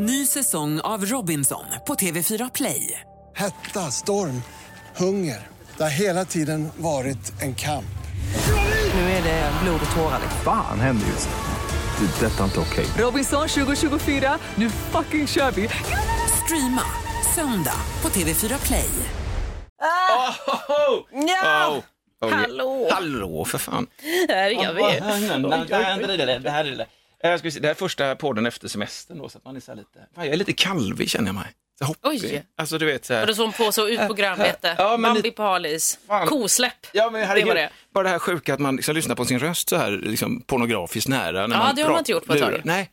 Ny säsong av Robinson på TV4 Play. Hetta, storm, hunger. Det har hela tiden varit en kamp. Nu är det blod och tårar. Fan händer just nu. Det. är Detta är inte okej. Robinson 2024, nu fucking kör vi! Streama söndag på TV4 Play. Ja! Oh, oh, Hallå! Hallå för fan. Här är vi. Det här är det. Jag ska se, det här är första podden efter semestern då, så att man är så här lite, fan, jag är lite kalvig känner jag mig. Så hoppig. Oj. Alltså du vet så här. då som på så ut på grönbete. Ja, men Bambi på halis. Fan. Kosläpp. Ja men herregud, Det var det. bara det här sjuka att man liksom lyssnar på sin röst så här liksom pornografiskt nära. När Ja, man det har man inte gjort på ett tag. Nej,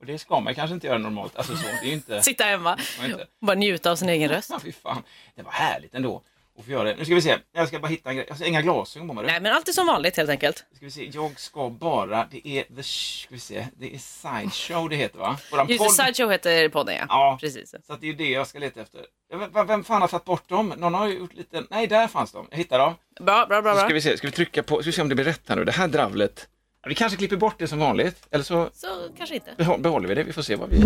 och det ska man kanske inte göra normalt. Alltså så, det är inte... Sitta hemma inte. och bara njuta av sin egen röst. Ja, fy fan. Det var härligt ändå att få göra det. Nu ska vi se, jag ska bara hitta en grej. Alltså, inga glasögon på mig. Nej, men allt är som vanligt helt enkelt. Ska vi se, jag ska bara, det är the, ska vi se, det är sideshow det heter va? Våran Just det, podd. Sideshow heter podden ja. Ja. Precis. Så att det är det jag ska leta efter. Vem, vem fan har tagit bort dem? Någon har ju gjort lite, nej där fanns de, jag hittade dem. Bra, bra, bra. Så ska vi se, ska vi trycka på, ska vi se om det blir rätt här nu, det här dravlet. Vi kanske klipper bort det som vanligt, eller så Så kanske inte. behå- behåller vi det, vi får se vad vi...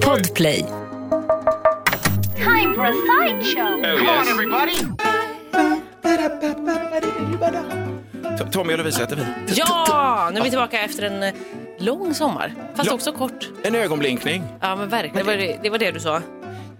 Podplay. Time for a sideshow. Oh, yes. To- Tommy och Lovisa heter vi. Ja, nu är vi tillbaka efter en eh, lång sommar. Fast Ja. också kort. En ögonblinkning. Ja, men verkligen. Det var det, det var det du sa.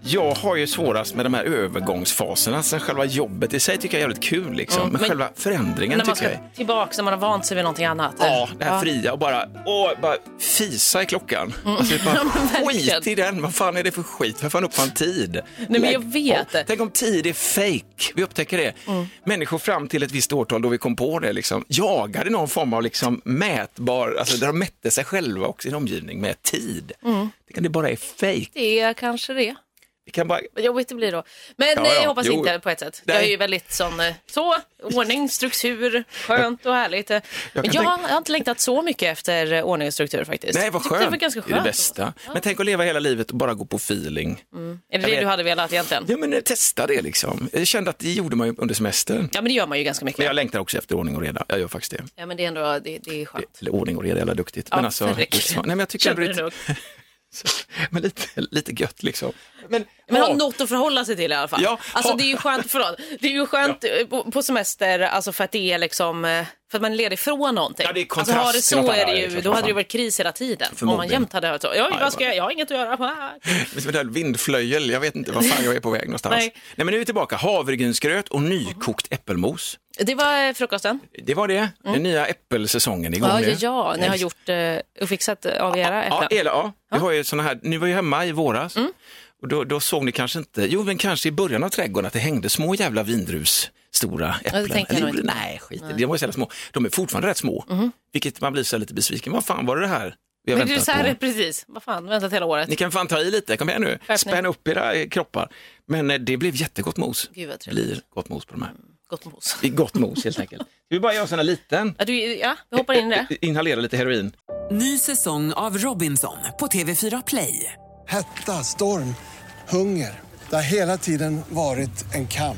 Jag har ju svårast med de här övergångsfaserna, sen själva jobbet i sig tycker jag är jävligt kul liksom. Mm, men, men- själva förändringen När man tycker ska jag tillbaka, när man har vant sig vid någonting annat. Ja, det här fria och bara, åh, bara fisa i klockan. Alltså, bara, Mm. Ja, men verkligen. skit i den, vad fan är det för skit? Vad fan uppfann tid? men Lägg jag vet. på. Tänk om tid är fake. Vi upptäcker det. Mm. Människor fram till ett visst årtal då vi kom på det, liksom, jagade någon form av liksom, mätbar, alltså där de mätte sig själva och sin omgivning med tid. Mm. Det kan det bara är fake. Det är kanske det. Kan bara, Vad jobbigt det blir då. Men Ja, eh, ja. jag hoppas Jo. inte på ett sätt. Jag Nej. är ju väldigt sån, eh, så, ordning, struktur, skönt och härligt. eh. Men jag, har- tänka- jag har inte längtat så mycket efter eh, ordning och struktur faktiskt. nej vad Jag skönt. Det var ganska Det skönt. är det bästa. Men tänk att leva hela livet och bara gå på feeling. Är det det vet. du hade velat egentligen? Ja men eh, testa det liksom. Jag kände att det gjorde man ju under semestern. Ja, men det gör man ju ganska mycket. Men jag längtar också efter ordning och reda. Jag gör faktiskt det. Ja, men det är ändå, det, det är skönt. Eller ordning och reda, jävla duktigt. Ja, men alltså, nej men jag tycker Känner det du är men lite, lite gött liksom. Men, Men ja, ha något att förhålla sig till i alla fall. Ja, alltså ha- det är ju skönt, förlåt, det är ju skönt eh, på, på semester, alltså för att det är liksom, eh, för att man är ledig från någonting. Ja, det är alltså har det så är det ja, ju, klart då hade det varit kris hela tiden. Om man jämt hade hört så, ja, Ja, vad ska jag, jag har inget att göra. Det vindflöjel, jag vet inte vad fan jag är på väg någonstans. Nej. Nej. men nu är vi tillbaka. Havregrynsgröt och nykokt äppelmos. Det var eh, frukosten. Det var det. Den nya äppelsäsongen igång Mm. Ja, ja, ja, ni har gjort eh, och fixat eh, av era Ja, äpplen. eller, ja. Vi har ju såna här, ni var ju hemma i våras. Mm. Och då, då såg ni kanske inte, jo men kanske i början av trädgården att det hängde små jävla vindrus stora äpplen. Eller gjorde- nej, skit det. De var ju så jävla små. De är fortfarande rätt små. Vilket man blir så lite besviken. Vad fan var det här vi har Men det är väntat så här, på? precis, vad fan, väntat hela året. Ni kan fan ta i lite, kom igen nu. Skärpning. Spänn upp era kroppar. Men eh, det blev jättegott mos. Gud vad Det trevligt. blir gott mos på de här. Gott mos. Det är Gott mos helt enkelt. Ska vi bara göra en sån här liten? Ja, du, ja, vi hoppar in i det. Inhalera lite heroin. Ny säsong av Robinson på TV4 Play. Hetta, storm, hunger. Det har hela tiden varit en kamp.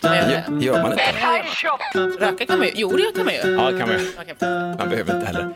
Men, gör man inte? Röka kan man ju. Jo, det kan man ju. Ja, det kan man ju. Okej. Man behöver inte heller.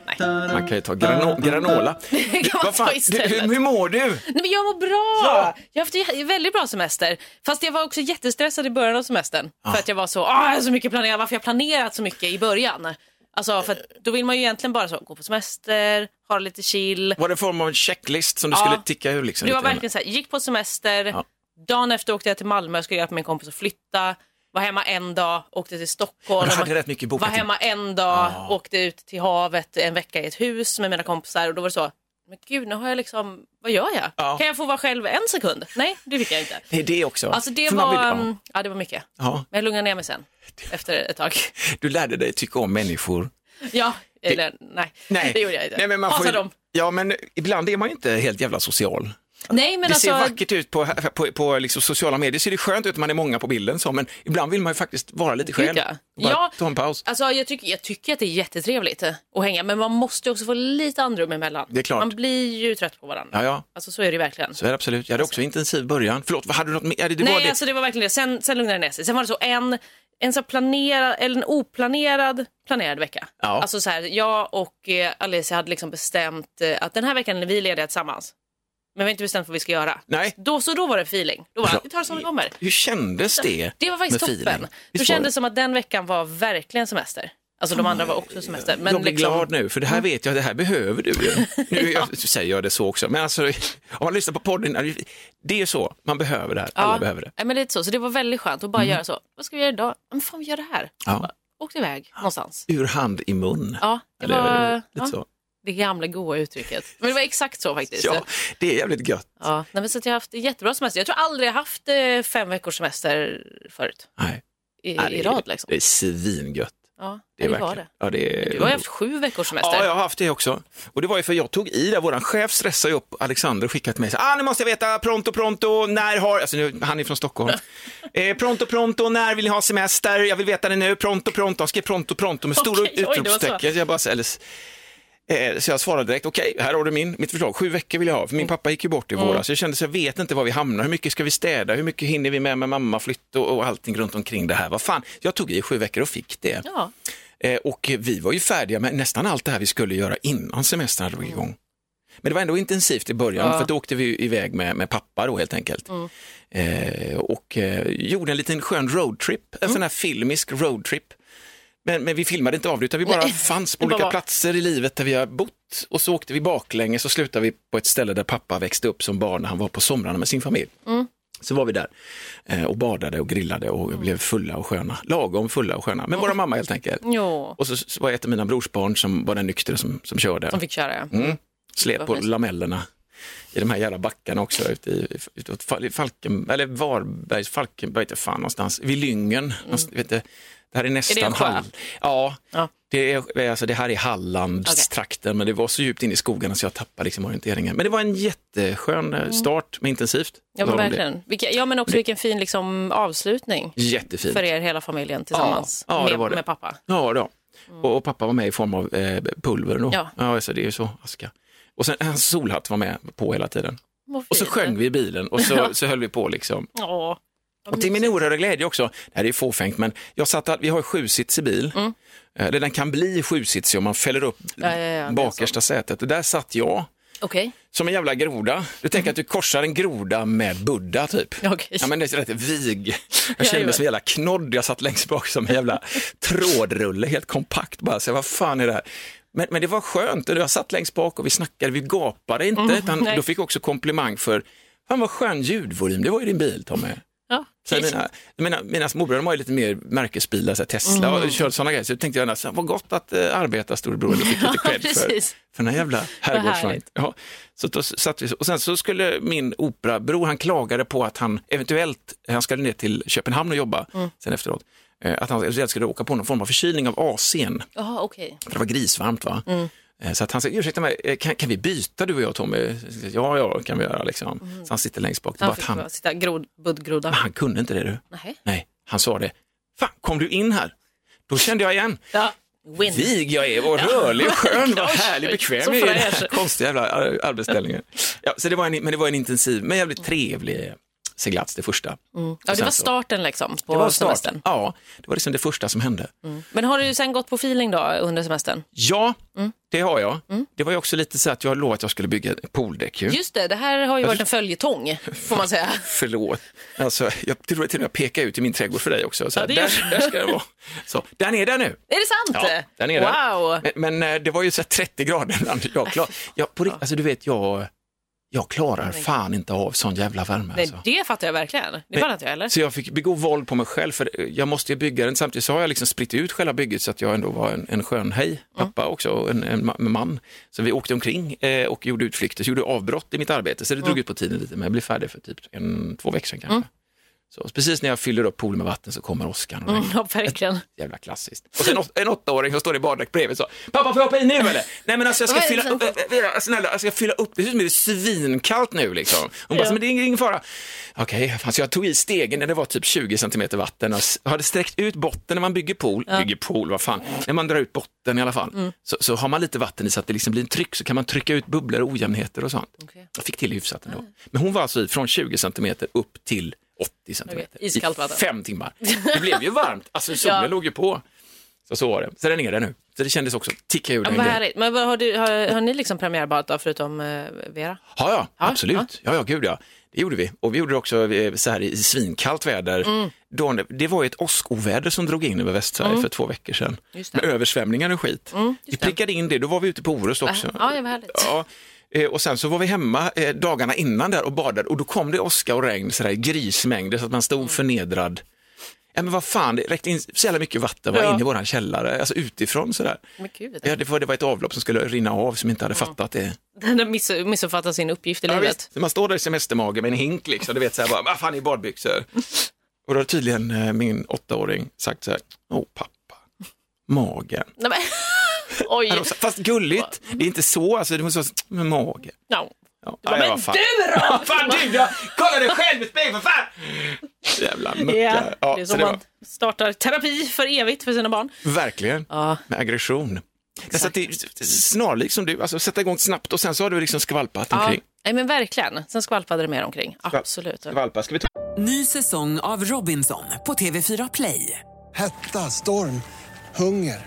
Man kan ju ta grano granola. kan man Vad fan, ta du, istället. hur, hur mår du? Nej, men jag mår bra! Jag har haft ju väldigt bra semester. Fast jag var också jättestressad i början av semestern. För att jag var så, jag har så mycket planerat. Varför har jag planerat så mycket i början? Alltså, för att då vill man ju egentligen bara så, gå på semester, ha lite chill. Var det en form av checklist som du Ja. skulle ticka ur? Liksom, Det var lite grann? verkligen så här, gick på semester, Ja. Dagen efter åkte jag till Malmö skulle hjälpa min kompis att flytta. Var hemma en dag, åkte till Stockholm. Hade rätt mycket bokat Var hemma en dag, åkte ut till havet en vecka i ett hus med mina kompisar och då var det så, men gud nu har jag liksom, vad gör jag? Ja. Kan jag få vara själv en sekund? Nej, det fick jag inte. Det är det också. Alltså det För var, vill- mm, ja det var mycket. ja. Men jag lugnade ner mig sen, efter ett tag. ja, du lärde dig tycka om människor. Ja, eller nej, Nej, det gjorde jag inte. Nej, men man får Hatar ju, dem. Ja, men ibland är man ju inte helt jävla social. Nej, men det alltså, ser vackert ut på, på, på liksom sociala medier, ser det skönt ut att man är många på bilden, så, men ibland vill man ju faktiskt vara lite själv. ja. Ja. ta en paus. Alltså, jag, tycker, jag tycker att det är jättetrevligt att hänga, men man måste också få lite andrum emellan. Det är klart. Man blir ju trött på varandra. Ja, ja, Alltså så är det verkligen. så är det absolut. Jag hade också intensiv början. Förlåt, vad hade du något mer? Det, var Nej, det. alltså det var verkligen det. Sen, sen lugnade det ner sig. Sen var det så en, en så planerad, eller en oplanerad planerad vecka. Ja. Alltså så här, jag och eh, Alicia hade liksom bestämt eh, att den här veckan är vi lediga tillsammans. Men vi har inte bestämt vad vi ska göra. Nej. Då, så då var det feeling. Då var vi tar det som det kommer. Hur kändes det? Det var faktiskt toppen. feeling? Det Visst kändes som att den veckan var verkligen semester. Alltså de andra var också semester. Men jag blir liksom, glad nu, för det här vet jag, det här behöver du ju. Nu jag, säger jag det så också, men alltså, om man lyssnar på podden, det är så, man behöver det här, alla behöver det. Mm. Ja, men lite så. Så det var väldigt skönt att bara göra så. Vad ska vi göra idag? Men fan, vi gör det här. Ja. Bara, Åkte iväg någonstans. Ur hand i mun. Ja, det Eller, var lite ja, så. Det gamla goa uttrycket. Men det var exakt så faktiskt. Ja, det är jävligt gött. Ja, nej, men så jag har haft jättebra semester. Jag tror aldrig jag haft eh, fem veckors semester förut Nej, i, nej, i rad. Liksom. det är svingött. Ja, Det, är det var det. Ja, det är Du har ju haft sju veckors semester. Ja, jag har haft det också. Och det var ju för jag tog i där, våran chef stressade upp Alexander och skickade till mig, så, ah, nu måste jag veta, pronto, pronto, när har, alltså nu, han är från Stockholm, eh, pronto, pronto, när vill ni ha semester, jag vill veta det nu, pronto, pronto, han skrev pronto, pronto med stora så. utropstecken. Jag bara, eller, så jag svarade direkt, okej, här har du min, mitt förslag, sju veckor vill jag ha, för Mm. min pappa gick ju bort i våras, så jag kände så jag vet inte var vi hamnar, hur mycket ska vi städa, hur mycket hinner vi med med mamma, flytt och, och allting runt omkring det här, vad fan, jag tog i sju veckor och fick det. Ja. Eh, och vi var ju färdiga med nästan allt det här vi skulle göra innan semestern drog igång. Men det var ändå intensivt i början, Ja. för då åkte vi iväg med, med pappa då helt enkelt. Mm. Eh, och eh, gjorde en liten skön roadtrip, en Mm. sån här filmisk roadtrip. Men, men vi filmade inte av det, utan vi bara Nej, fanns på bara olika var. platser i livet där vi har bott. Och så åkte vi baklänges och slutade vi på ett ställe där pappa växte upp som barn när han var på somrarna med sin familj. Mm. Så var vi där eh, och badade och grillade och blev fulla och sköna. Lagom fulla och sköna, med våra mamma helt enkelt. Jo, Och så, så var ett av mina brorsbarn som var den nyktra som, som körde. som fick köra. ja. Mm. Slet Vad på lamellerna i de här jävla backarna också ute i, utåt Falken, eller Varbergs, Falkenberg, vet jag fan någonstans, vid Lyngen. någonstans, Vet du, det här är nästan Mm. en sjö? Hall. Ja, Ja. det, är, alltså, det här är Hallandstrakten, men det var så djupt in i skogarna så jag tappade liksom orienteringen. Men det var en jätteskön eh, start med intensivt. Mm. Ja, men det. verkligen. Vilka, ja, men också vilken fin liksom, avslutning Jättefint. för er hela familjen tillsammans Ja, ja, det med, var det. med pappa. Ja, då. Och, och pappa var med i form av eh, pulver då. Ja. ja, så det är ju så, aska. Och sen hans solhatt var med på hela tiden. Och så sjöng vi i bilen och så, så höll vi på liksom. Ja. Och till min oerhörda glädje också, det här är fåfängt, men jag satt att vi har sju sits i bil. Mm. Eller den kan bli sjusitsig om man fäller upp Ja, ja, ja, bakersta sätet. Och där satt jag Okej. som en jävla groda. Du tänker att du korsar en groda med Buddha typ. Okej. Ja men det är rätt vig. Jag Ja, kände mig som en jävla knodd. Jag satt längst bak som en jävla trådrulle, helt kompakt bara. Så vad fan är det här? Men, men det var skönt. Jag satt längst bak och vi snackade, vi gapade inte. utan Mm, nej. då fick jag också komplimang för, fan vad skön ljudvolym, det var ju din bil Tommy. Ja. Så mina, mina, mina småbröder de har ju lite mer märkesbilar, så Tesla Mm. och kör sådana grejer. Så jag tänkte jag, vad gott att uh, arbeta storebror, du fick lite cred för, för den här jävla herrgårdsvagn. härligt. Ja, så då satt vi, och sen så skulle min operabror, han klagade på att han eventuellt, han skulle ner till Köpenhamn och jobba Mm. sen efteråt, eh, att han skulle åka på någon form av förkylning av AC'n, Jaha, okej. för det var grisvarmt va. Mm. Eh, Så att han sa, ursäkta mig, eh, kan, kan vi byta du och jag Tommy? Ja, ja, kan vi göra liksom. Så han sitter längst bak. Han fick han, bara sitta grod, buddgroda. men han kunde inte det du. Nej. Nej, han sa det. Fan, kom du in här? Då kände jag igen. Ja. Win. Vig jag är, vad rörlig och skön, vad härlig, bekväm jag är konstiga jävla ar- arbetsställningen. Ja, så det var en, men det var en intensiv, men jävligt trevlig seglats det första. Ja, det var starten liksom på Det var starten. semestern. Ja, det var liksom det första som hände. Men har du sen gått på feeling då under semestern? Ja, Mm. det har jag. Det var ju också lite så att jag lovat att jag skulle bygga pooldäck ju. Just det, det här har ju varit en följetong får man säga. Förlåt. Alltså, jag tror till och med peka ut i min trädgård för dig också. Så Ja, här, det gör där, där ska det vara. Så, där är den nu. Är det sant? Ja, där nere. Wow. Men, men eh, det var ju så här 30 grader ibland. Jag, klar, jag, på, alltså, du vet, jag, jag klarar fan inte av sån jävla värme. Nej, Alltså. det fattar jag verkligen. Det inte jag heller. Så jag fick begå våld på mig själv för jag måste ju bygga den. Samtidigt så har jag liksom spritt ut själva bygget så att jag ändå var en, en skön hej pappa också, och en, en ma- man. Så vi åkte omkring eh, och gjorde utflykter, så gjorde avbrott i mitt arbete så det drog ut på tiden lite men jag blev färdig för typ en, två veckor sedan kanske. Så precis när jag fyller upp poolen med vatten så kommer och Mm, ja, verkligen. Jävla klassiskt. Och sen en åttaåring som står i baddräkt bredvid så, pappa får jag hoppa in nu eller? Nej men alltså jag ska fylla upp, för- äh, snälla, jag ska fylla upp, det ser ut som det är svinkallt nu liksom. Hon bara, men det är ingen fara. Okej, fan, så jag tog i stegen när det var typ 20 centimeter vatten och hade sträckt ut botten när man bygger pool, bygger pool, vad fan, när man drar ut botten i alla fall, Mm. så, så har man lite vatten i så att det liksom blir en tryck så kan man trycka ut bubblor och ojämnheter och sånt. Okej. Jag fick till hyfsat ändå. Men hon var alltså i från 20 centimeter upp till 80 centimeter. Okej, iskallt I vatten. fem timmar. Det blev ju varmt, alltså solen Ja. låg ju på. Så så var det. Så den är där nu. Så det kändes också, ticka ur Ja, den vad härligt. Men har, du, har, har ni liksom premiärbadat då, förutom eh, Vera? Ja, ja, Ja, absolut. Ja, ja, gud ja. Det gjorde vi. Och vi gjorde det också eh, så här i svinkallt väder. Mm. Då, det var ju ett åskoväder som drog in över Västsverige för två veckor sedan. Mm. Med översvämningar och skit. vi prickade in det, då var vi ute på Orust också. Ja, ja, Ja, eh, och sen så var vi hemma eh, dagarna innan där och badade och då kom det åska och regn sådär grismängder så att man stod Mm. förnedrad. Ja men vad fan, det räckte in så jävla mycket vatten var Ja. inne i våran källare, alltså utifrån sådär. Men gud, Ja, det, var, det var ett avlopp som skulle rinna av som inte hade fattat det. den miss, missuppfattat sin uppgift i Ja, livet. visst. Så man står där i semestermage med en hink liksom, du vet så här bara, vad fan i badbyxor? Och då har tydligen eh, min åttaåring sagt så här, åh pappa, magen. Nej, oj. Fast gulligt, det är inte så, alltså det måste vara med mage. Ja. Ja, bara, ja, men fan. du då? Fan du då! Kolla dig själv i spegeln för fan! Jävla mucka. Ja, Ja, det är så som det var, man startar terapi för evigt för sina barn. verkligen, Ja. med aggression. Så det är snarlikt som du, alltså sätta igång snabbt och sen så har du liksom skvalpat Ja. omkring. Nej, men verkligen. Sen skvalpade det mer omkring. Absolut. Skvalpa, ska vi ta Ny säsong av Robinson på TV4 Play. Hetta, storm, hunger.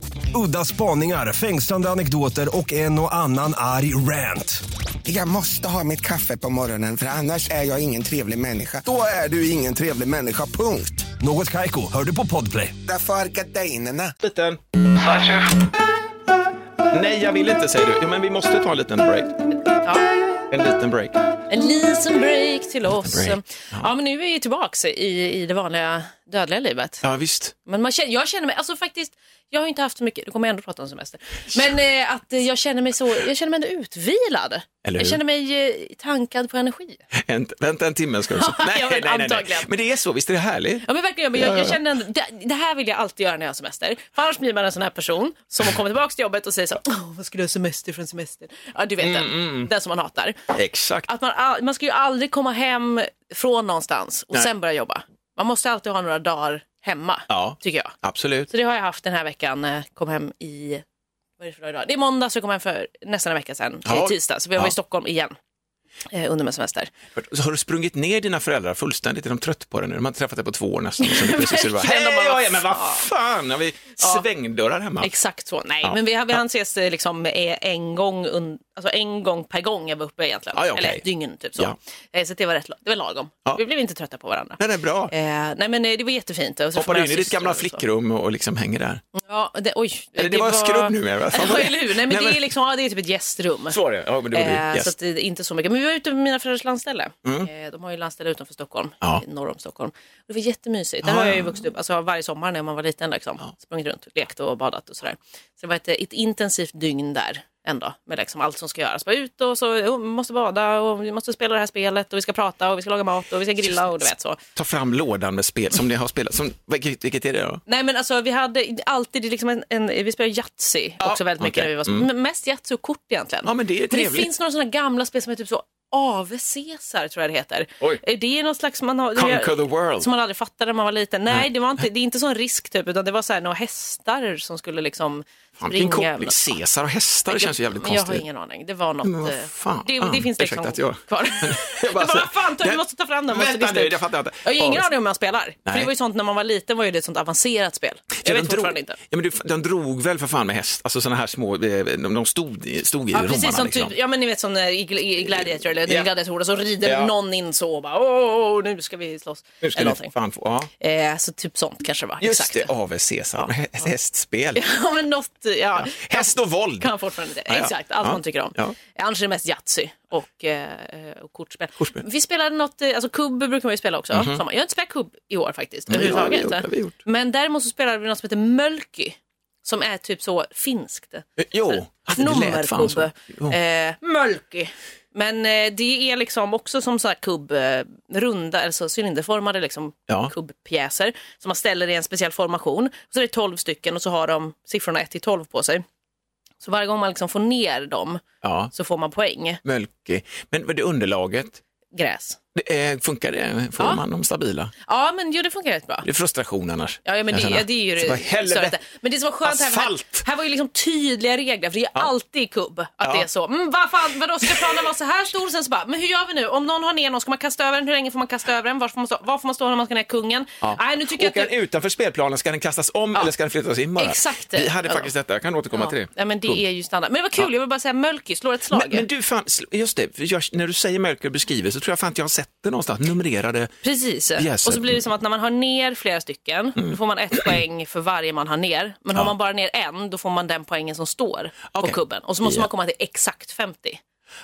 Udda spaningar, fängslande anekdoter och en och annan arg rant. Jag måste ha mitt kaffe på morgonen för annars är jag ingen trevlig människa. Då är du ingen trevlig människa, punkt. Något Kaiko, hör du på Podplay. Därför är gardinerna. liten? Nej, jag vill inte säger du. Ja, men vi måste ta en liten break. Ja. En liten break. En liten break till oss. break. Ja. men nu är vi tillbaka i, i det vanliga dödliga livet. Ja, visst. Men man känner, jag känner mig, alltså faktiskt, jag har inte haft så mycket, du kommer ändå prata om semester, men eh, att eh, jag känner mig så, jag känner mig ändå utvilad. Eller hur? Jag känner mig eh, tankad på energi. En, vänta en timme ska du säga. Ja, nej, men nej, nej, nej. Men det är så, visst är det härligt? Ja men verkligen, men jag, jag känner ändå, det, det här vill jag alltid göra när jag har semester. För annars blir man en sån här person som kommer tillbaka till jobbet och säger så Åh, vad skulle jag ha semester från semester? Ja du vet Mm, den, den som man hatar. Exakt. Att man, man ska ju aldrig komma hem från någonstans och Nej. sen börja jobba. Man måste alltid ha några dagar hemma, Ja. tycker jag. Absolut. Så det har jag haft den här veckan. eh, Kom hem i, vad är det för dag idag? Det är måndag så jag kom hem för nästan en vecka sedan, Ja. i tisdag. Så vi var Ja. i Stockholm igen eh, under min semester. Så har du sprungit ner dina föräldrar fullständigt? Är de trött på det nu? De har träffat dig på två år nästan. Och nu är det hej, de bara, men vad fan, har vi svängdörrar hemma? Exakt så. Nej, Ja. men vi, vi hann ses eh, liksom eh, en gång, alltså en gång per gång jag var uppe egentligen. Ja, ja, okej. Eller ett dygn typ så. Ja. Så det var, rätt, det var lagom. Vi blev inte trötta på varandra. Nej, det är bra. Eh, nej men det var jättefint. Och så Hoppar du in i ditt gamla och flickrum och liksom hänger där? Ja, det, oj. Eller det var skrubb numera, fan var Ja, det? eller hur? Nej men Nej, det är liksom, ja, det är typ ett gästrum. Så var det, ja men det var. Eh. Så det är inte så mycket. Men vi var ute med mina föräldrars landställe. Eh, de har ju landställe utanför Stockholm, Ja. norr om Stockholm. Och det var jättemysigt. Där Ja, har jag ja. ju vuxit upp alltså, varje sommar när man var liten. Liksom. Sprungit runt, lekt och badat och sådär. Så det var ett, ett intensivt dygn där ändå. Med liksom allt som ska göras. Bara ut och så, oh, vi måste bada och vi måste spela det här spelet och vi ska prata och vi ska laga mat och vi ska grilla och du vet så. Ta fram lådan med spel som ni har spelat. Som, vilket, vilket är det då? Nej men alltså vi hade alltid liksom en, en vi spelade Yatzy Ja, också väldigt mycket när vi var. Mm. Mest Yatzy och kort egentligen. Ja men det är Men det trevligt. finns några sådana gamla spel som är typ så Ave Caesar tror jag det heter. Oj. Eh, Det är något slags man har, Conquer the world. som man aldrig fattade när man var liten. Nej, det, var inte, det är inte sån risk typ utan det var så här några hästar som skulle liksom Fan, vilken koppling. Caesar och hästar, det känns ju jävligt Men jag konstigt. har ingen aning. Det var något... Men vad eh, fan. det, det finns liksom att jag- kvar. Jag bara så- fan, vi måste ta fram den. Vänta nu, jag fattar inte. Jag har ingen aning om jag spelar. För det var ju sånt när man var liten var ju det ett sånt avancerat spel. Jag Ja, vet de fortfarande inte. Ja, men du, de drog väl för fan med häst, alltså sådana här små, eh, de, de stod, stod i Ja, precis som liksom. typ, ja men ni vet som i Gl- i Gladiator eller Ja. Gladiator så rider någon in så och bara åh, nu ska vi slåss. Nu ska ni fan få, ja. Eh, så typ sånt kanske det var. Just det, Ave Caesar, hä- hästspel. Ja men något, ja. Häst och våld. Kan fortfarande inte. Ja, ja. Exakt, allt Ja. man tycker om. Ja. Annars är det mest Yatzy och, eh, och kortspel. Kortspel. Vi spelade något, eh, alltså kubb brukar man ju spela också. sommar. Jag har inte spelat kubb i år faktiskt. Det har vi gjort, det vi. Men däremot så spelade vi något som heter Mölky. Som är typ så finskt. Eh, Jo, det lät fan så. Nummerkubb. Jo. Eh, Mölky. Men eh, det är liksom också som så här kubb, eh, alltså cylinderformade liksom, Ja. kubbpjäser som man ställer i en speciell formation. Så är det 12 stycken och så har de siffrorna 1 till 12 på sig. Så varje gång man liksom får ner dem Ja, så får man poäng. Mölke. Men vad är det underlaget? Gräs. Det, eh, funkar det? Får Ja. man dem stabila? Ja, men jo, det funkar rätt bra. Det är frustration annars. Ja, ja men Jag det, ja, det är ju det. Men det som var skönt här, här, Asfalt. här var ju liksom tydliga regler, för det är alltid i kubb att Ja. det är så. Mm, vad fan, vadå, ska planen vara så här stor? Sen så bara, men hur gör vi nu? Om någon har ner någon, ska man kasta över den? Hur länge får man kasta över den? Var får man stå, var får man stå när man ska ner kungen? Nej, nu tycker jag Åker att... den utanför spelplanen, ska den kastas om eller ska den flyttas in bara? Exakt. Vi hade Ja. faktiskt detta, jag kan återkomma till det. Ja, men det Kubb. är ju standard. Men det var kul, jag vill bara säga Mölky, slår ett slag. Men, men du, fan, just det, jag, när du säger Mölker och beskriver så tror jag fan att jag har sett det någonstans, numrerade. Precis. Pjäser. Och så blir det som att när man har ner flera stycken, Mm. då får man ett poäng för varje man har ner. Men har man bara ner en, då får man den poängen som står Okej. på kubben. Och så måste Ja. man komma till exakt 50.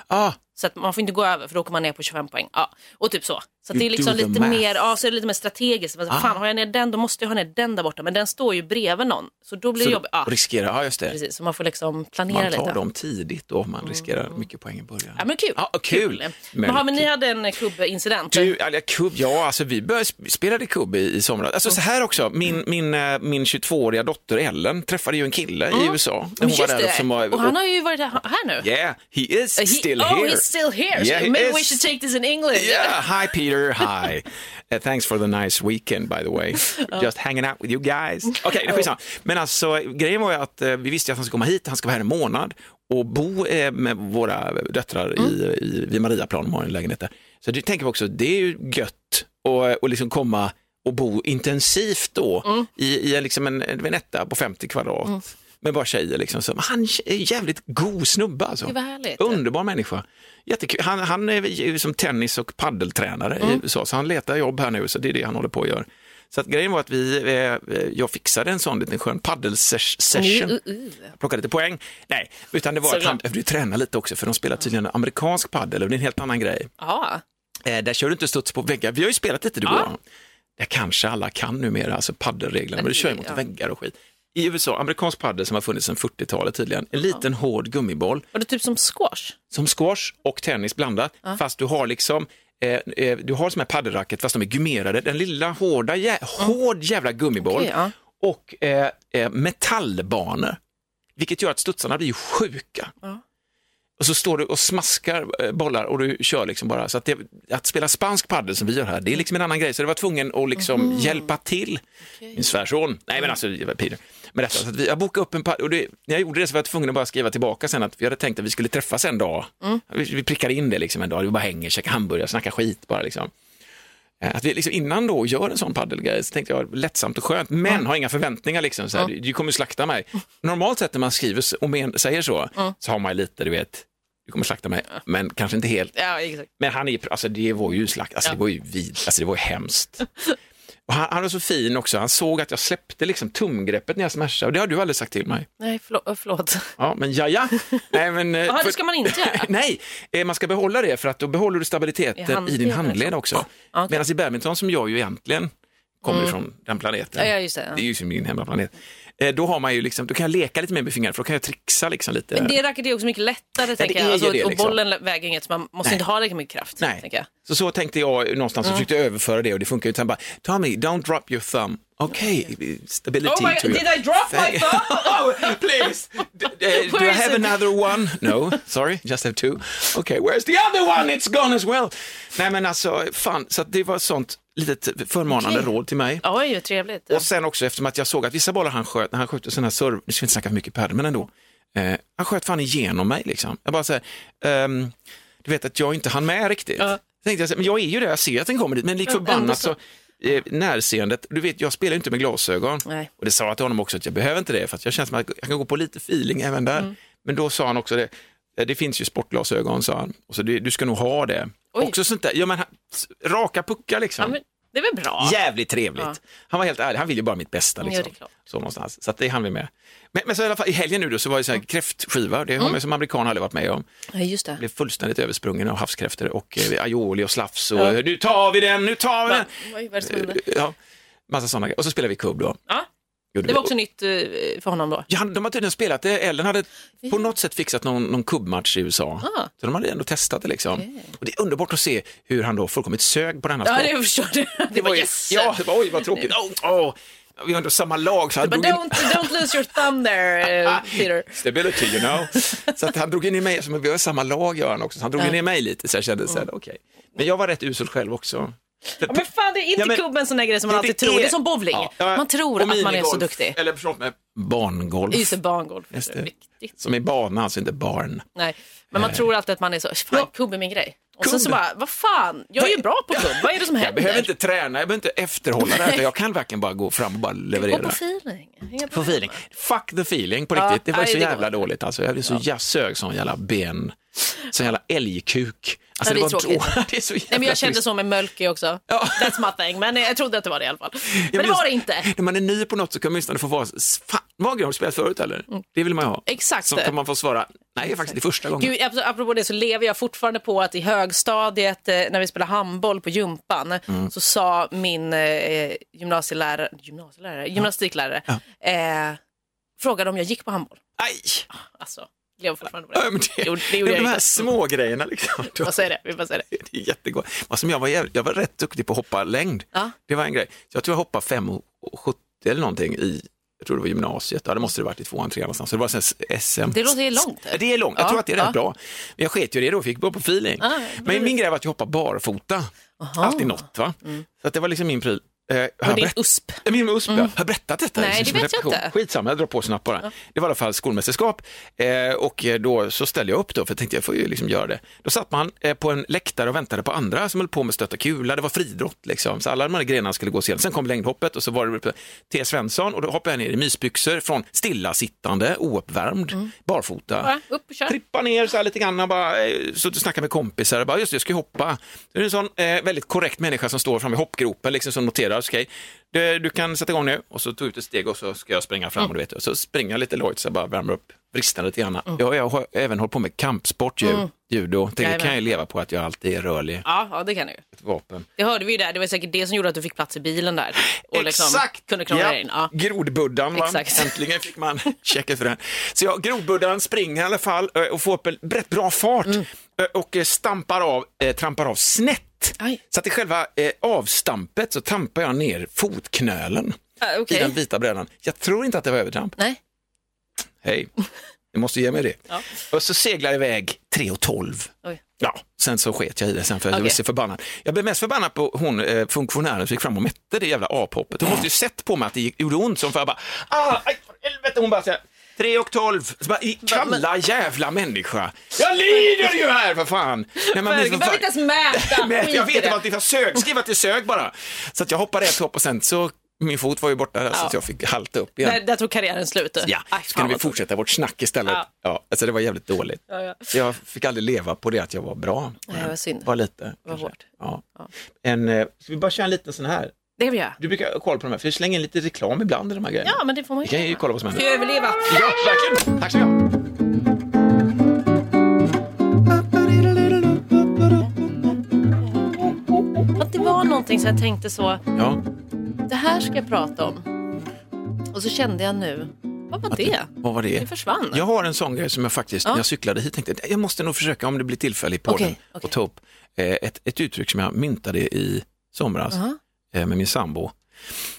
Ah, Så att man får inte gå över för då kommer man ner på 25 poäng. Ja. Och typ så. Så att det är liksom lite math. mer, ja, så är det lite mer strategiskt. Men, Fan, har jag ner den då måste jag ha ner den där borta. Men den står ju bredvid någon. Så då blir det så jobbigt. Ja, riskerar, ja just det. precis. Så man får liksom planera Man tar lite. dem tidigt då, man riskerar mycket poäng i början. Ja men kul. Ja, kul. Men, har, men ni hade en kubbincident? Du, eller kubb, ja, alltså vi började spelade kubb i, i somras. Alltså så här också, min, min, eh, min 22-åriga dotter Ellen träffade ju en kille i USA. Hon just var där det. som var, och han har ju varit här, här nu. Yeah, he is Uh, he- still oh, here. Still here. Yeah, so maybe we should take this in English. Yeah, hi Peter, hi. Uh, thanks for the nice weekend by the way. Just hanging out with you guys. Okej, är skitsamma. Men alltså grejen var ju att eh, vi visste att han skulle komma hit, han ska vara här en månad och bo eh, med våra döttrar i, i, vid Mariaplan, de har en lägenhet där. Så det tänker vi också, det är ju gött och, och liksom komma och bo intensivt då i, i en, liksom en, en etta på 50 kvadrat. Med bara tjejer liksom. Så, han är jävligt god snubbe alltså. Underbar människa. Jättekul. Han, han är ju som tennis och paddeltränare Mm. i USA, så han letar jobb här nu, så det är det han håller på att göra. Så att grejen var att vi, eh, jag fixade en sån liten skön paddelsession. Uh, uh, uh. Plockade lite poäng. Nej, utan det var att Såklart. han behövde träna lite också, för de spelar tydligen amerikansk paddel och det är en helt annan grej. Ja. Eh, där kör du inte studs på väggar. Vi har ju spelat lite du och Ja. jag. Det kanske alla kan numera, alltså paddelreglerna, men du kör ju mot Ja. väggar och skit. I USA, amerikansk paddel som har funnits sedan 40-talet tydligen, en liten hård gummiboll. Var det typ som squash? som squash och tennis blandat, fast du har liksom eh, eh, du har som här paddelracket fast de är gummerade, den lilla hårda, jä hård jävla gummiboll. Okej, ja. och eh, eh, metallbanor, vilket gör att studsarna blir ju sjuka. Ja. Och så står du och smaskar eh, bollar och du kör liksom bara. Så att, det, att spela spansk paddel som vi gör här, det är liksom en annan grej. Så det var tvungen att liksom hjälpa till. Min svärson, nej men alltså Peter. Men detta, så att vi, jag bokade upp en paddel och det, när jag gjorde det så var jag tvungen att bara skriva tillbaka sen att vi hade tänkt att vi skulle träffas en dag. Vi, vi prickade in det liksom en dag, vi bara hänger, käkar hamburgare, snackar skit bara liksom. Eh, Att vi liksom innan då gör en sån paddelgrej så tänkte jag lättsamt och skönt, men har inga förväntningar liksom. Så här, Du kommer slakta mig. Normalt sett när man skriver och men, säger så, så har man lite, du vet, du kommer slakta mig, men kanske inte helt. Ja. Men han är, alltså det var ju slakt, alltså det var ju vid, alltså det var ju hemskt. Och han, han var så fin också, han såg att jag släppte liksom tumgreppet när jag smashade och det har du aldrig sagt till mig. Nej, förlåt. förlåt. Ja, men ja, ja. Nej, men, eh, Jaha, för- det ska man inte göra. Nej, eh, man ska behålla det för att då behåller du I stabiliteten i, handleden din handled också. Mm. Medan i badminton som jag ju egentligen kommer ifrån den planeten. Ja, ja, just det, ja. det är ju min hemmaplanet. Eh, då har man ju liksom, då kan jag leka lite mer med fingrarna för då kan jag trixa liksom lite. Men det racket är också mycket lättare, tänker det är jag. Alltså, det, Och liksom. bollen väger inget, så man måste Nej. inte ha lika mycket kraft. Nej, Tänker så så tänkte jag någonstans och försökte överföra det och det funkar ju. Han bara, Tommy, don't drop your thumb. Okej, stability Oh my, to did I drop my thumb? oh, please. D- d- do I have another one? No, sorry, just have two. Okay, where's the other one? It's gone as well. Nej men alltså, fan, så det var sånt litet förmanande Okej. råd till mig. Oj, trevligt. Och sen också eftersom att jag såg att vissa bollar han sköt, när han sköt sådana här serv, nu ska vi inte snacka för mycket padel, men ändå. Eh, han sköt fan igenom mig liksom. Jag bara säger, ehm, du vet att jag inte hann med riktigt. Ja. Tänkte jag, så här, men jag är ju det, jag ser att den kommer dit, men lik ändå förbannat så. så, eh, närseendet, du vet jag spelar ju inte med glasögon. Nej. Och det sa jag till honom också att jag behöver inte det, för att jag känner som att jag kan gå på lite feeling även där. Mm. Men då sa han också det, eh, det finns ju sportglasögon, sa han. Och så det, du ska nog ha det. Oj. Också sånt där, ja men han- raka puckar liksom. Ja, men det är väl bra? Jävligt trevligt. Ja. Han var helt ärlig, han vill ju bara mitt bästa. Ja, Liksom. det är klart. så någonstans. Så att det hann vi med. Men, men så i alla fall, i helgen nu då så var det så här kräftskiva, det har Mm. man som amerikan aldrig varit med om. Ja, just det. Blev fullständigt översprungen av havskräftor och eh, aioli och slafs och nu tar vi den, nu tar vi Va? den. Oj, vad är det som händer? Ja, massa sådana grejer. Och så spelade vi kubb då. Ja, Gjorde det vi. var också nytt eh, för honom då. Ja, de har tydligen spelat det. Ellen hade på något sätt fixat någon, någon kubbmatch i USA. Ah. Så de hade ändå testat det liksom. Och det är underbart att se hur han då fullkomligt sög på denna Ja, sport. det förstår du. Det var yes. Ja, det var, oj vad tråkigt. Oh, oh. Vi har ändå samma lag. Så han But drog in... don't, don't lose your thumb there, eh, Peter. Stability, you know. Så att han drog in i mig, som vi har samma lag gör han också, så han drog in i mig lite så jag kände så här, okej. Men jag var rätt usel själv också. Ja, men fan, det är inte Ja, men- kubben sån där grej som man alltid det tror. är- Det är som bowling. Ja, Man tror att man är så duktig. Eller förlåt mig, barngolf. Just det, barngolf. Just det. Viktigt. Som är bana, alltså inte barn. Nej, men man tror alltid att man är så, fan, kubb är min grej. Och sen så bara, vad fan, jag är ju bra på kubb, vad är det som Jag händer? behöver inte träna, jag behöver inte efterhålla det här, jag kan verkligen bara gå fram och bara leverera. på feeling. På feeling. Fuck the feeling på Ja, riktigt. Det var nej, så det går jävla inte. dåligt alltså. Jag blev så ja. sög som jävla ben. Sån jävla älgkuk. Alltså, Ja, det är var tråkigt. det är så jävla Nej, men jag kände så med Mölke också. Ja. That's my thing. Men jag trodde att det var det i alla fall. Ja, Men det just- var det inte. När man är ny på något så kan man åtminstone få vara, fan, Wahlgren har du spelat förut eller? Det vill man ju ha. Mm. Exakt. Så kan man få svara, nej faktiskt det är första gången. Gud, ap- apropå det så lever jag fortfarande på att i högstadiet eh, när vi spelade handboll på gympan Mm. så sa min eh, gymnasielärare, gymnasielärare, gymnastiklärare, eh, frågade om jag gick på handboll. Aj! Alltså, lever fortfarande på det. Ja, men det, Jo, det gjorde jag de här inte. små grejerna liksom. Vi säga det, vi får säga det. Det är jättegott. Alltså, jag, var jävligt, jag var rätt duktig på att hoppa längd. Ja. Det var en grej. Så jag tror jag hoppade 5,70 eller någonting i, jag tror det var gymnasiet, ja det måste det varit i tvåan, trean någonstans. Så det var sen SM. Det låter långt. Det är långt, jag Ja, tror att det är ja. rätt bra. Men jag sket ju det då, fick gå på feeling. Ah, Men min grej var att jag hoppade barfota. Alltid något va. Så att det var liksom min pryl. Eh, jag Mm. din USP. Ja, Min USP, mm. Har jag berättat detta? Nej, det vet jag inte. Skitsamma, jag drar på snabbt bara. Det var i alla fall skolmästerskap eh, och eh, då så ställde jag upp då för jag tänkte jag får ju liksom göra det. Då satt man eh, på en läktare och väntade på andra som höll på med stötta kula, det var friidrott liksom, så alla de här grenarna skulle gå sen. Sen kom längdhoppet och så var det T. Svensson och då hoppade jag ner i mysbyxor från stillasittande, ouppvärmd, barfota. Bara upp och kör. Trippa ner så här lite grann, bara, eh, så du snackar med kompisar, bara, just det, jag ska ju hoppa. Det är en sån eh, väldigt korrekt människa som står framme i hoppgropen, liksom, som noterar, okej, du, du kan sätta igång nu, och så tog ut ett steg och så ska jag springa fram, och, du vet, och så springer jag lite lojt, så jag bara värmer upp vristen lite grann. Jag, jag har även hållit på med kampsport, ju, judo, det kan jag leva på att jag alltid är rörlig, Ja, ja, det kan du ett vapen. Det hörde vi ju där, det var säkert det som gjorde att du fick plats i bilen där. Och liksom Exakt! kunde klara ja. in. Ja. Grodbuddan, va? Exakt. äntligen fick man checka för den. Så jag, grodbuddan springer i alla fall eh, och får upp en rätt bra fart Mm. Eh, och eh, stampar av, eh, trampar av snett. Aj. Så att i själva eh, avstampet så trampar jag ner fotknölen Ah, i okej. den vita brädan. Jag tror inte att det var övertramp. Nej. Hej, du måste ge mig det. Ja. Och så seglar jag iväg 3.12. Oj. Ja, sen så sket jag i det sen för jag Okej. blev så förbannad. Jag blev mest förbannad på hon eh, funktionären som gick fram och mätte det jävla aphoppet. Hon måste ju sett på mig att det gick, gjorde ont som för jag bara, ah, aj, för helvete, hon bara säger 3 och 12, så bara, i- kalla jävla människa. Jag lider ju här för fan. Nej, man blir Du för behöver inte ens mäta, Men jag vet inte det. vad det var sög, skriv att det sög bara. Så att jag hoppade ett hopp och sen så, min fot var ju borta där, så att jag fick halta upp igen. Där, där tog karriären slut. Ja, Aj, så kunde vi fortsätta vårt snack istället. Ja. Ja. alltså det var jävligt dåligt. Ja, ja. Jag fick aldrig leva på det att jag var bra. Nej, vad synd. Var lite. Vad kanske. hårt. Ja. En, eh, ska vi bara köra en liten sån här? Det kan vi göra. Du brukar kolla på de här, för du slänger in lite reklam ibland i de här grejerna. Ja, men det får man Vi kan ju göra. kolla vad som Ska händer. jag överleva? Ja, verkligen. Tack så mycket. Att det var någonting så jag tänkte så, Ja, det här ska jag prata om. Och så kände jag nu, vad var det? vad var det? Det försvann. Jag har en sån grej som jag faktiskt, när jag cyklade hit, tänkte jag måste nog försöka om det blir tillfälle i podden Okej, okej. och ta upp eh, ett, ett uttryck som jag myntade i somras Aha. Eh, med min sambo,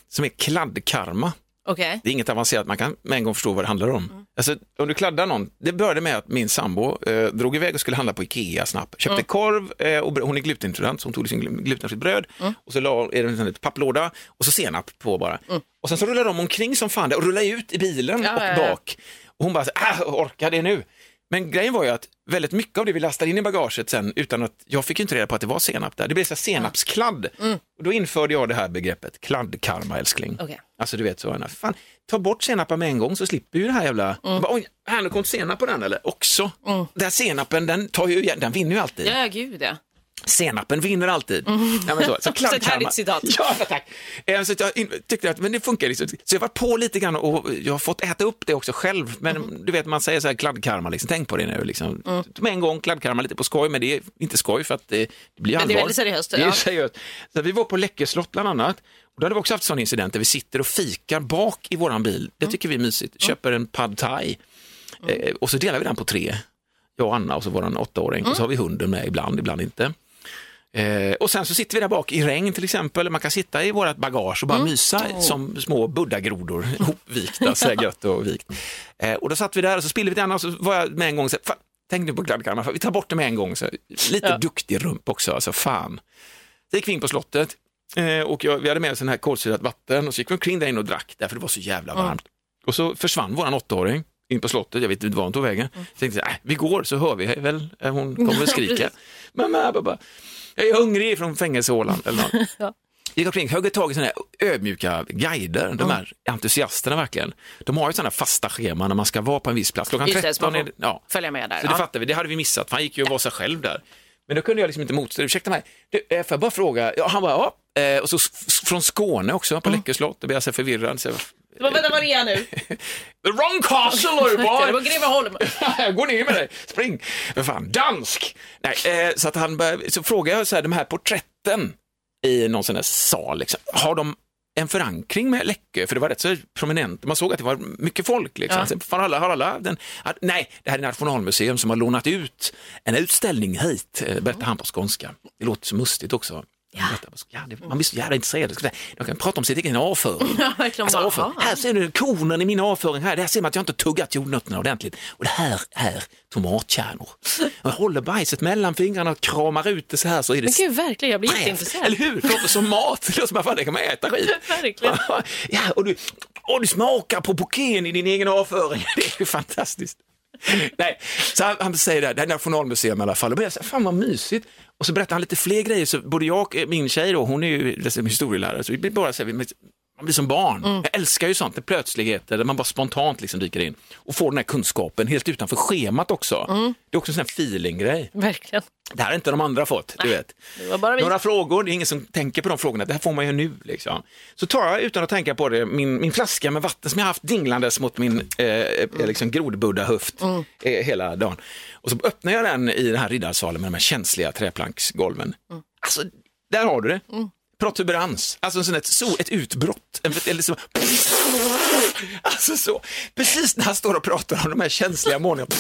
som är kladdkarma. Okej. Det är inget avancerat, man kan med en gång förstå vad det handlar om. Alltså, om du kladdar någon, det började med att min sambo eh, drog iväg och skulle handla på Ikea snabbt. Köpte korv, eh, och hon är glutenintolerant så hon tog sin glu- glutenfritt bröd och så la, är det en papplåda och så senap på bara. Och sen så rullar de omkring som fan där och rullar ut i bilen Ja, och bak. Och hon bara, så, ah, orkar det nu? Men grejen var ju att väldigt mycket av det vi lastade in i bagaget sen utan att jag fick inte reda på att det var senap där. Det blev så senapskladd. Och då införde jag det här begreppet kladdkarma älskling. Okej. Alltså du vet så, fan, ta bort senapen med en gång så slipper ju det här jävla, Jag bara, oj, här nu kom senap på den eller? Också. Den här senapen den, tar ju, den vinner ju alltid. Ja, gud ja. Senapen vinner alltid. Ja, men så, så Så ett härligt citat. Ja, tack. Eh, Så jag tyckte att men det funkar. Liksom. Så jag var på lite grann och jag har fått äta upp det också själv. Men Mm. du vet, man säger så här kladdkarma, liksom. tänk på det nu. Liksom. Med en gång kladdkarma lite på skoj, men det är inte skoj för att det, det blir allvar. Men det är väldigt seriöst, Det är ja. seriöst. Så vi var på Läckö slott bland annat. Och då hade vi också haft sån incident där vi sitter och fikar bak i våran bil. Det tycker vi är mysigt. Köper en pad thai eh, och så delar vi den på tre. Jag och Anna och så våran åttaåring. Och så har vi hunden med ibland, ibland inte. Eh, och sen så sitter vi där bak i regn till exempel. Man kan sitta i vårt bagage och bara mysa som små buddagrodor, hopvikta, så här gött och vikt. Eh, och då satt vi där och så spillde vi den och så var jag med en gång så här, tänk nu på kladdkarma, vi tar bort det med en gång. Så här, lite Ja. duktig rump också, alltså fan. Så gick vi in på slottet eh, och jag, vi hade med oss den här kolsyrat vatten och så gick vi omkring där inne och drack därför det var så jävla varmt. Och så försvann våran åttaåring in på slottet, jag vet inte var hon tog vägen. Så tänkte jag, äh, vi går så hör vi väl, hon kommer skrika. Mamma, pappa, jag är hungrig från fängelse i Åland eller något. Ja. Gick omkring, högg tag i sådana här ödmjuka guider, de här entusiasterna verkligen. De har ju sådana fasta scheman när man ska vara på en viss plats. Klockan Just det, så 13 man är ja. Följa med där. Så det ja. fattar vi, det hade vi missat, för han gick ju och var sig själv där. Men då kunde jag liksom inte motstå, ursäkta mig, du, eh, får jag bara fråga, ja, han bara, ja, eh, och så från Skåne också, Mm. på Läckö slott, då blev jag så förvirrad. Så, Vad- Vänta, var är jag nu? The wrong castle, Det var! Greveholm. Gå ner med dig, spring! Vad fan, dansk! Nej, eh, så att han började, så frågade jag så här, de här porträtten i någon sån här sal, liksom, har de en förankring med Läckö? För det var rätt så prominent, man såg att det var mycket folk. Liksom. Ja. Så, fan, alla, har alla den, att, nej, det här är Nationalmuseum som har lånat ut en utställning hit, eh, berättar han på skånska. Det låter så mustigt också. Ja. Ja, det, man blir så jävla intresserad. De kan prata om sin egen avföring. Ja. Alltså, avföring. Här ser du kornen i min avföring. Här, där ser man att jag inte tuggat jordnötterna ordentligt. Och det här är tomatkärnor. Jag håller bajset mellan fingrarna och kramar ut det så här så är det Men gud, verkligen, jag blir jätteintresserad. Eller hur? Det låter som mat. Det låter som att det kan man äta skit. Verkligen. Ja, och du, och du smakar på bouquén i din egen avföring. Det är fantastiskt. Nej, så han, han säger det, här, det här är Nationalmuseum i alla fall. Och jag säger, fan vad mysigt. Och så berättar han lite fler grejer, så både jag och min tjej då, hon är ju dessutom historielärare, så vi blir bara så här, man blir som barn. Mm. Jag älskar ju sånt, plötsligheter där man bara spontant liksom dyker in och får den här kunskapen helt utanför schemat också. Mm. Det är också en sån här feeling-grej. Verkligen. Det här har inte de andra fått, du vet. Några frågor, det är ingen som tänker på de frågorna, det här får man ju nu. Liksom. Så tar jag utan att tänka på det min, min flaska med vatten som jag haft dinglandes mot min eh, Mm. liksom grodbuddha-höft eh, hela dagen. Och så öppnar jag den i den här riddarsalen med de här känsliga träplanksgolven. Mm. Alltså, där har du det. Protuberans, alltså sån ett, så, ett utbrott. En, eller så, alltså så, precis när han står och pratar om de här känsliga målningarna.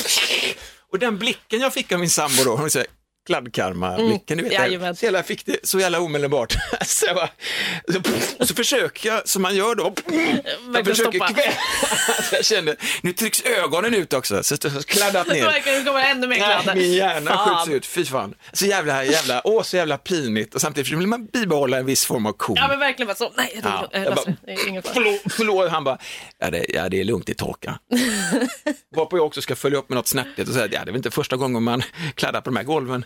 Och den blicken jag fick av min sambo då, hon säger kladdkarma-blicken, du vet, Mm. jajamän. så jävla, jag fick det så jävla omedelbart. så, jag bara, så, och så försöker jag, som man gör då, jag försöker. Så jag kände, nu trycks ögonen ut också, så jag har kladdat ner. ännu mer Nej, kladder. min hjärna Fan. skjuts ut, fy fan. Så jävla, jävla, åh så jävla pinigt och samtidigt vill man bibehålla en viss form av cool. Ja men verkligen bara så, nej det Ja, är, jag äh, bara, det är ingen fara. förlåt, förlåt, han bara, ja det, ja det är lugnt, det torkar. Varpå jag också ska följa upp med något snärtigt och säga, ja det är väl inte första gången man kladdar på de här golven.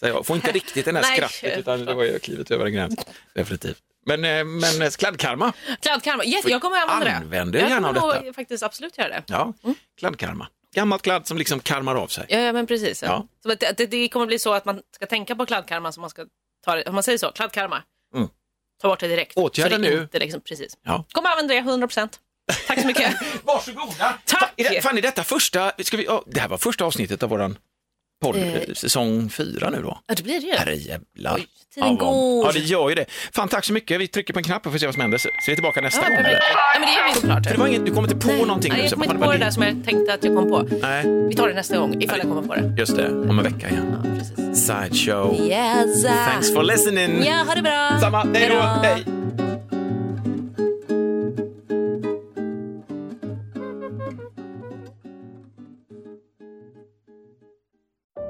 Så jag får inte riktigt den här Nej, skrattet utan det var ju klivet över en gräns, definitivt. Men, eh, men eh, kladdkarma, Kladdkarma, jätte, jag kommer använda det. Använd dig jag gärna av detta. nog faktiskt absolut göra det. ja, kladdkarma. Gammalt kladd som liksom karmar av sig. Ja, ja men precis. Ja. Ja. Så att det, det, det kommer bli så att man ska tänka på kladdkarma som man ska ta det, om man säger så, kladdkarma. Mm. Ta bort det direkt. Åtgärda det nu. Inte, liksom, precis. Ja. Kommer använda det 100 procent. Tack så mycket. Varsågoda! Tack! Det, fan, är detta första, ska vi, ja, det här var första avsnittet av våran podd, Eh. eh, säsong fyra nu då. Ja, det blir det ju. Herrejävlar. Oj, tiden går. Ja, det gör ju det. Fan, tack så mycket. Vi trycker på en knapp och får se vad som händer. Så vi är tillbaka nästa Ja, gång. eller? Ja, men det gör vi såklart. För det var inget, du kom inte på någonting Nej, nu. jag kommer inte på det där som jag tänkte att jag kom på. Nej, Vi tar det nästa gång ifall jag kommer på det. just det. Om en vecka igen. Ja, precis. Sideshow. Yes. Thanks for listening. Ja, ha det bra. Samma. Hej då. Hej.